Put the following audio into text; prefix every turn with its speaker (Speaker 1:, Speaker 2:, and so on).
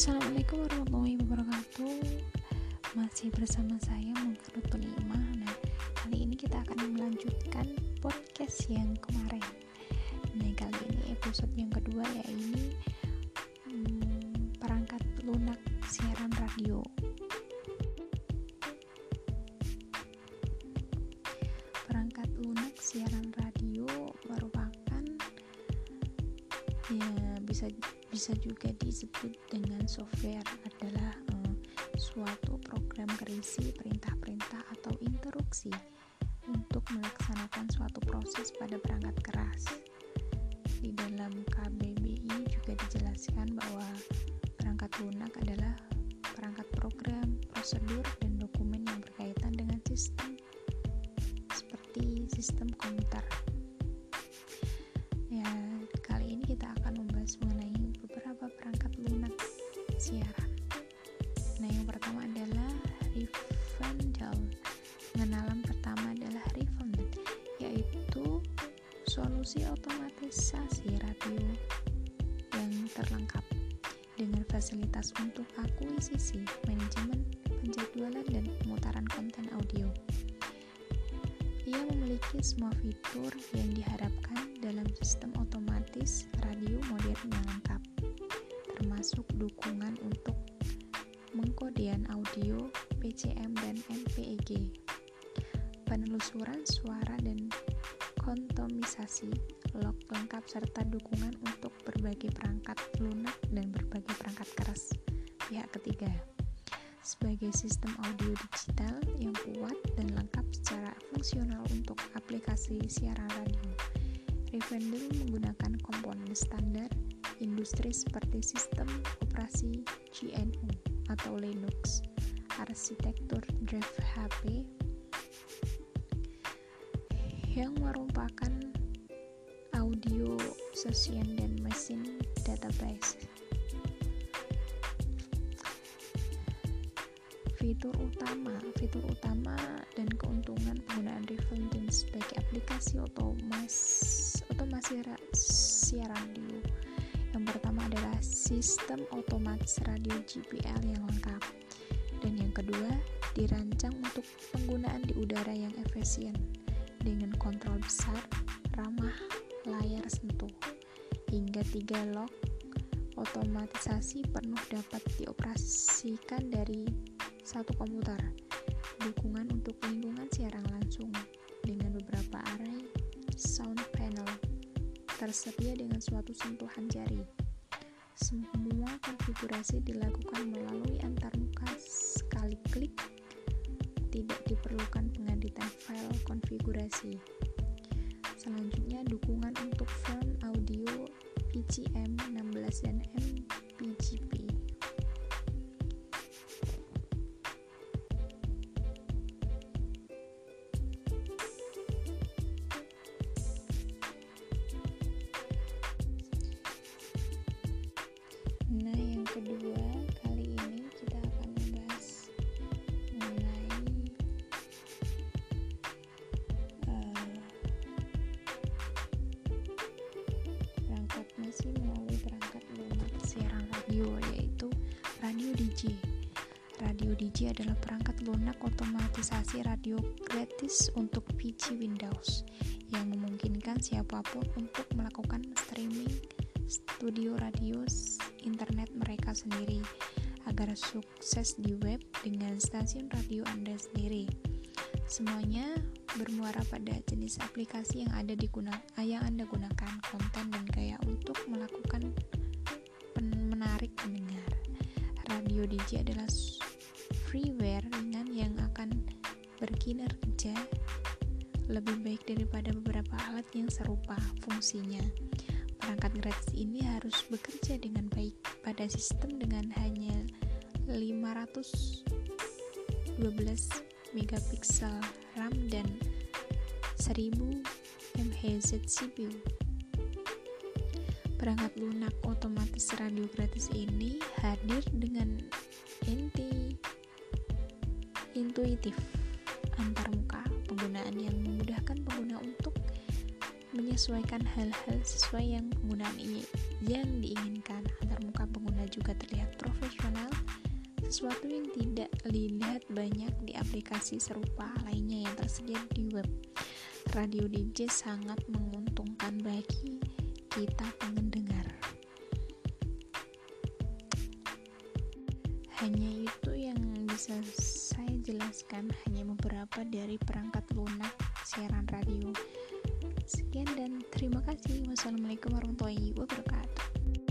Speaker 1: Assalamualaikum warahmatullahi wabarakatuh. Masih bersama saya Mungkirutul Imah Nah kali ini kita akan melanjutkan podcast yang kemarin. Nah kali ini episode yang kedua ya ini hmm, Perangkat lunak siaran radio. Perangkat lunak siaran radio merupakan ya bisa bisa juga disebut dengan software adalah uh, suatu program berisi perintah-perintah atau instruksi untuk melaksanakan suatu proses pada perangkat keras. Di dalam KBBI juga dijelaskan bahwa perangkat lunak adalah perangkat program, prosedur, dan dokumen yang berkaitan dengan sistem seperti sistem komputer. Siaran. Nah, yang pertama adalah Rivendell. Pengenalan pertama adalah Rivendell, yaitu solusi otomatisasi radio yang terlengkap dengan fasilitas untuk akuisisi, manajemen, penjadwalan, dan pemutaran konten audio. Ia memiliki semua fitur yang diharapkan dalam sistem otomatis radio modern yang lengkap termasuk dukungan untuk mengkodean audio, PCM, dan MPEG, penelusuran suara dan kontomisasi, log lengkap serta dukungan untuk berbagai perangkat lunak dan berbagai perangkat keras pihak ketiga sebagai sistem audio digital yang kuat dan lengkap secara fungsional untuk aplikasi siaran radio. Rivendell menggunakan komponen standar industri seperti sistem operasi GNU atau Linux, arsitektur drive HP yang merupakan audio session dan mesin database. Fitur utama, fitur utama dan keuntungan penggunaan Riverbend sebagai aplikasi otomas, otomasi siaran radio yang pertama adalah sistem otomatis radio GPL yang lengkap. Dan yang kedua, dirancang untuk penggunaan di udara yang efisien dengan kontrol besar, ramah, layar sentuh, hingga tiga lock otomatisasi penuh dapat dioperasikan dari satu komputer. Dukungan untuk lingkungan siaran langsung dengan beberapa array sound tersedia dengan suatu sentuhan jari. Semua konfigurasi dilakukan melalui antarmuka sekali klik, tidak diperlukan pengeditan file konfigurasi. Selanjutnya, dukungan untuk font audio PCM 16 dan MPGP. Radio DJ adalah perangkat lunak otomatisasi radio gratis untuk PC Windows yang memungkinkan siapa pun untuk melakukan streaming studio radio internet mereka sendiri agar sukses di web dengan stasiun radio Anda sendiri. Semuanya bermuara pada jenis aplikasi yang ada di guna, yang Anda gunakan, konten dan gaya untuk melakukan menarik pendengar. Radio DJ adalah freeware ringan yang akan berkinerja lebih baik daripada beberapa alat yang serupa fungsinya. Perangkat gratis ini harus bekerja dengan baik pada sistem dengan hanya 512 megapiksel RAM dan 1000 MHz CPU. Perangkat lunak otomatis radio gratis ini hadir dengan inti intuitif antarmuka penggunaan yang memudahkan pengguna untuk menyesuaikan hal-hal sesuai yang penggunaan ini yang diinginkan. Agar muka pengguna juga terlihat profesional sesuatu yang tidak dilihat banyak di aplikasi serupa lainnya yang tersedia di web. Radio DJ sangat menguntungkan bagi kita pendengar. Hanya itu yang bisa saya jelaskan hanya beberapa dari perangkat lunak siaran radio Sekian dan terima kasih. Wassalamualaikum warahmatullahi wabarakatuh.